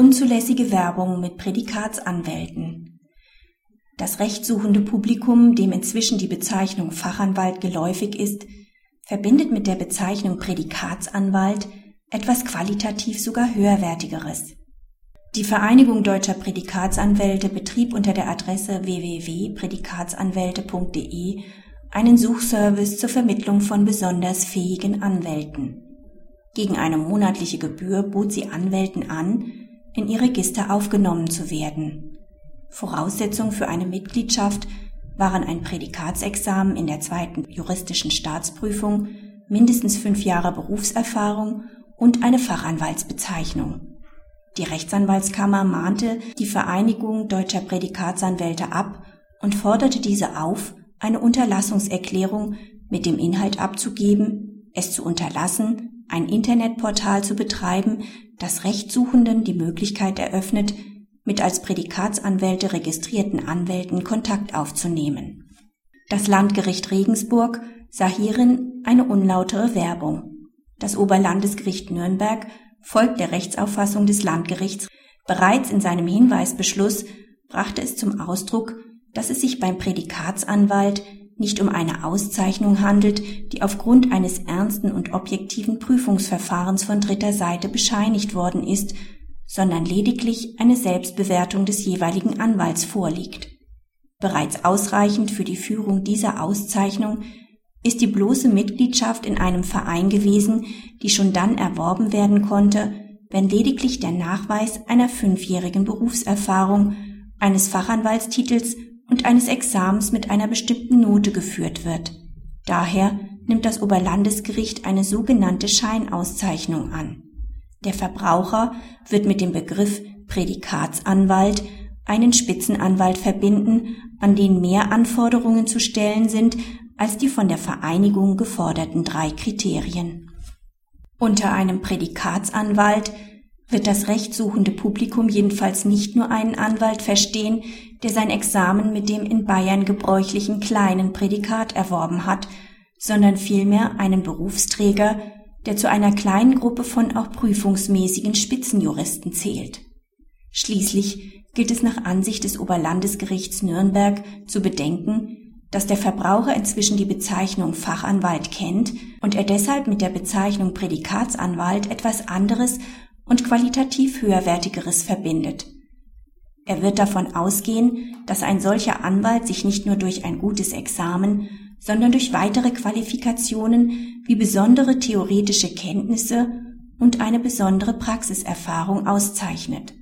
Unzulässige Werbung mit Prädikatsanwälten. Das rechtssuchende Publikum, dem inzwischen die Bezeichnung Fachanwalt geläufig ist, verbindet mit der Bezeichnung Prädikatsanwalt etwas qualitativ sogar höherwertigeres. Die Vereinigung deutscher Prädikatsanwälte betrieb unter der Adresse www.prädikatsanwälte.de einen Suchservice zur Vermittlung von besonders fähigen Anwälten. Gegen eine monatliche Gebühr bot sie Anwälten an, in ihr Register aufgenommen zu werden. Voraussetzung für eine Mitgliedschaft waren ein Prädikatsexamen in der zweiten juristischen Staatsprüfung, mindestens fünf Jahre Berufserfahrung und eine Fachanwaltsbezeichnung. Die Rechtsanwaltskammer mahnte die Vereinigung deutscher Prädikatsanwälte ab und forderte diese auf, eine Unterlassungserklärung mit dem Inhalt abzugeben, es zu unterlassen, ein Internetportal zu betreiben, das Rechtssuchenden die Möglichkeit eröffnet, mit als Prädikatsanwälte registrierten Anwälten Kontakt aufzunehmen. Das Landgericht Regensburg sah hierin eine unlautere Werbung. Das Oberlandesgericht Nürnberg folgt der Rechtsauffassung des Landgerichts. Bereits in seinem Hinweisbeschluss brachte es zum Ausdruck, dass es sich beim Prädikatsanwalt nicht um eine Auszeichnung handelt, die aufgrund eines ernsten und objektiven Prüfungsverfahrens von dritter Seite bescheinigt worden ist, sondern lediglich eine Selbstbewertung des jeweiligen Anwalts vorliegt. Bereits ausreichend für die Führung dieser Auszeichnung ist die bloße Mitgliedschaft in einem Verein gewesen, die schon dann erworben werden konnte, wenn lediglich der Nachweis einer fünfjährigen Berufserfahrung, eines Fachanwaltstitels und eines Examens mit einer bestimmten Note geführt wird. Daher nimmt das Oberlandesgericht eine sogenannte Scheinauszeichnung an. Der Verbraucher wird mit dem Begriff Prädikatsanwalt einen Spitzenanwalt verbinden, an den mehr Anforderungen zu stellen sind als die von der Vereinigung geforderten drei Kriterien. Unter einem Prädikatsanwalt wird das rechtssuchende Publikum jedenfalls nicht nur einen Anwalt verstehen, der sein Examen mit dem in Bayern gebräuchlichen kleinen Prädikat erworben hat, sondern vielmehr einen Berufsträger, der zu einer kleinen Gruppe von auch prüfungsmäßigen Spitzenjuristen zählt. Schließlich gilt es nach Ansicht des Oberlandesgerichts Nürnberg zu bedenken, dass der Verbraucher inzwischen die Bezeichnung Fachanwalt kennt und er deshalb mit der Bezeichnung Prädikatsanwalt etwas anderes und qualitativ höherwertigeres verbindet. Er wird davon ausgehen, dass ein solcher Anwalt sich nicht nur durch ein gutes Examen, sondern durch weitere Qualifikationen wie besondere theoretische Kenntnisse und eine besondere Praxiserfahrung auszeichnet.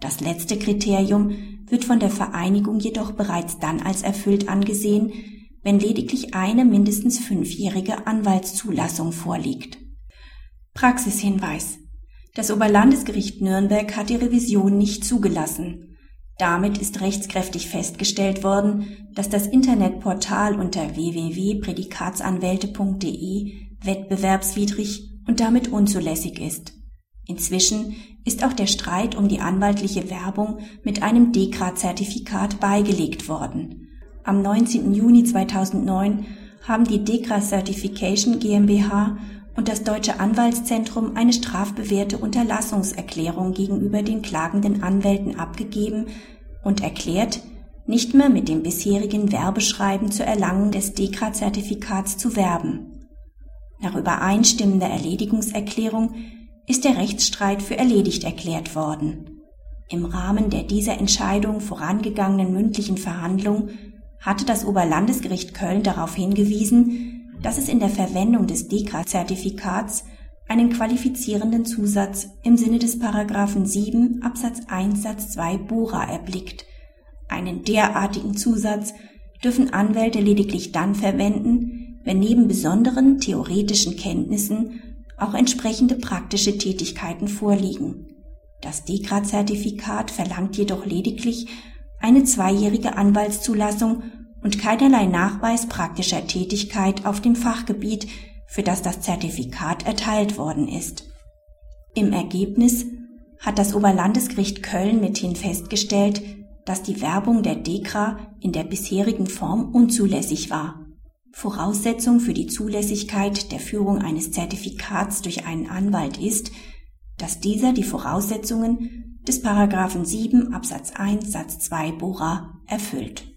Das letzte Kriterium wird von der Vereinigung jedoch bereits dann als erfüllt angesehen, wenn lediglich eine mindestens fünfjährige Anwaltszulassung vorliegt. Praxishinweis. Das Oberlandesgericht Nürnberg hat die Revision nicht zugelassen. Damit ist rechtskräftig festgestellt worden, dass das Internetportal unter www.prädikatsanwälte.de wettbewerbswidrig und damit unzulässig ist. Inzwischen ist auch der Streit um die anwaltliche Werbung mit einem DEKRA-Zertifikat beigelegt worden. Am 19. Juni 2009 haben die DEKRA Certification GmbH und das Deutsche Anwaltszentrum eine strafbewährte Unterlassungserklärung gegenüber den klagenden Anwälten abgegeben und erklärt, nicht mehr mit dem bisherigen Werbeschreiben zur Erlangung des DEKRA-Zertifikats zu werben. Nach übereinstimmender Erledigungserklärung ist der Rechtsstreit für erledigt erklärt worden. Im Rahmen der dieser Entscheidung vorangegangenen mündlichen Verhandlung hatte das Oberlandesgericht Köln darauf hingewiesen, dass es in der Verwendung des DEKRA-Zertifikats einen qualifizierenden Zusatz im Sinne des Paragraphen 7 Absatz 1 Satz 2 Bora erblickt. Einen derartigen Zusatz dürfen Anwälte lediglich dann verwenden, wenn neben besonderen theoretischen Kenntnissen auch entsprechende praktische Tätigkeiten vorliegen. Das DEKRA-Zertifikat verlangt jedoch lediglich eine zweijährige Anwaltszulassung und keinerlei Nachweis praktischer Tätigkeit auf dem Fachgebiet, für das das Zertifikat erteilt worden ist. Im Ergebnis hat das Oberlandesgericht Köln mithin festgestellt, dass die Werbung der DEKRA in der bisherigen Form unzulässig war. Voraussetzung für die Zulässigkeit der Führung eines Zertifikats durch einen Anwalt ist, dass dieser die Voraussetzungen des Paragraphen 7 Absatz 1 Satz 2 Bora erfüllt.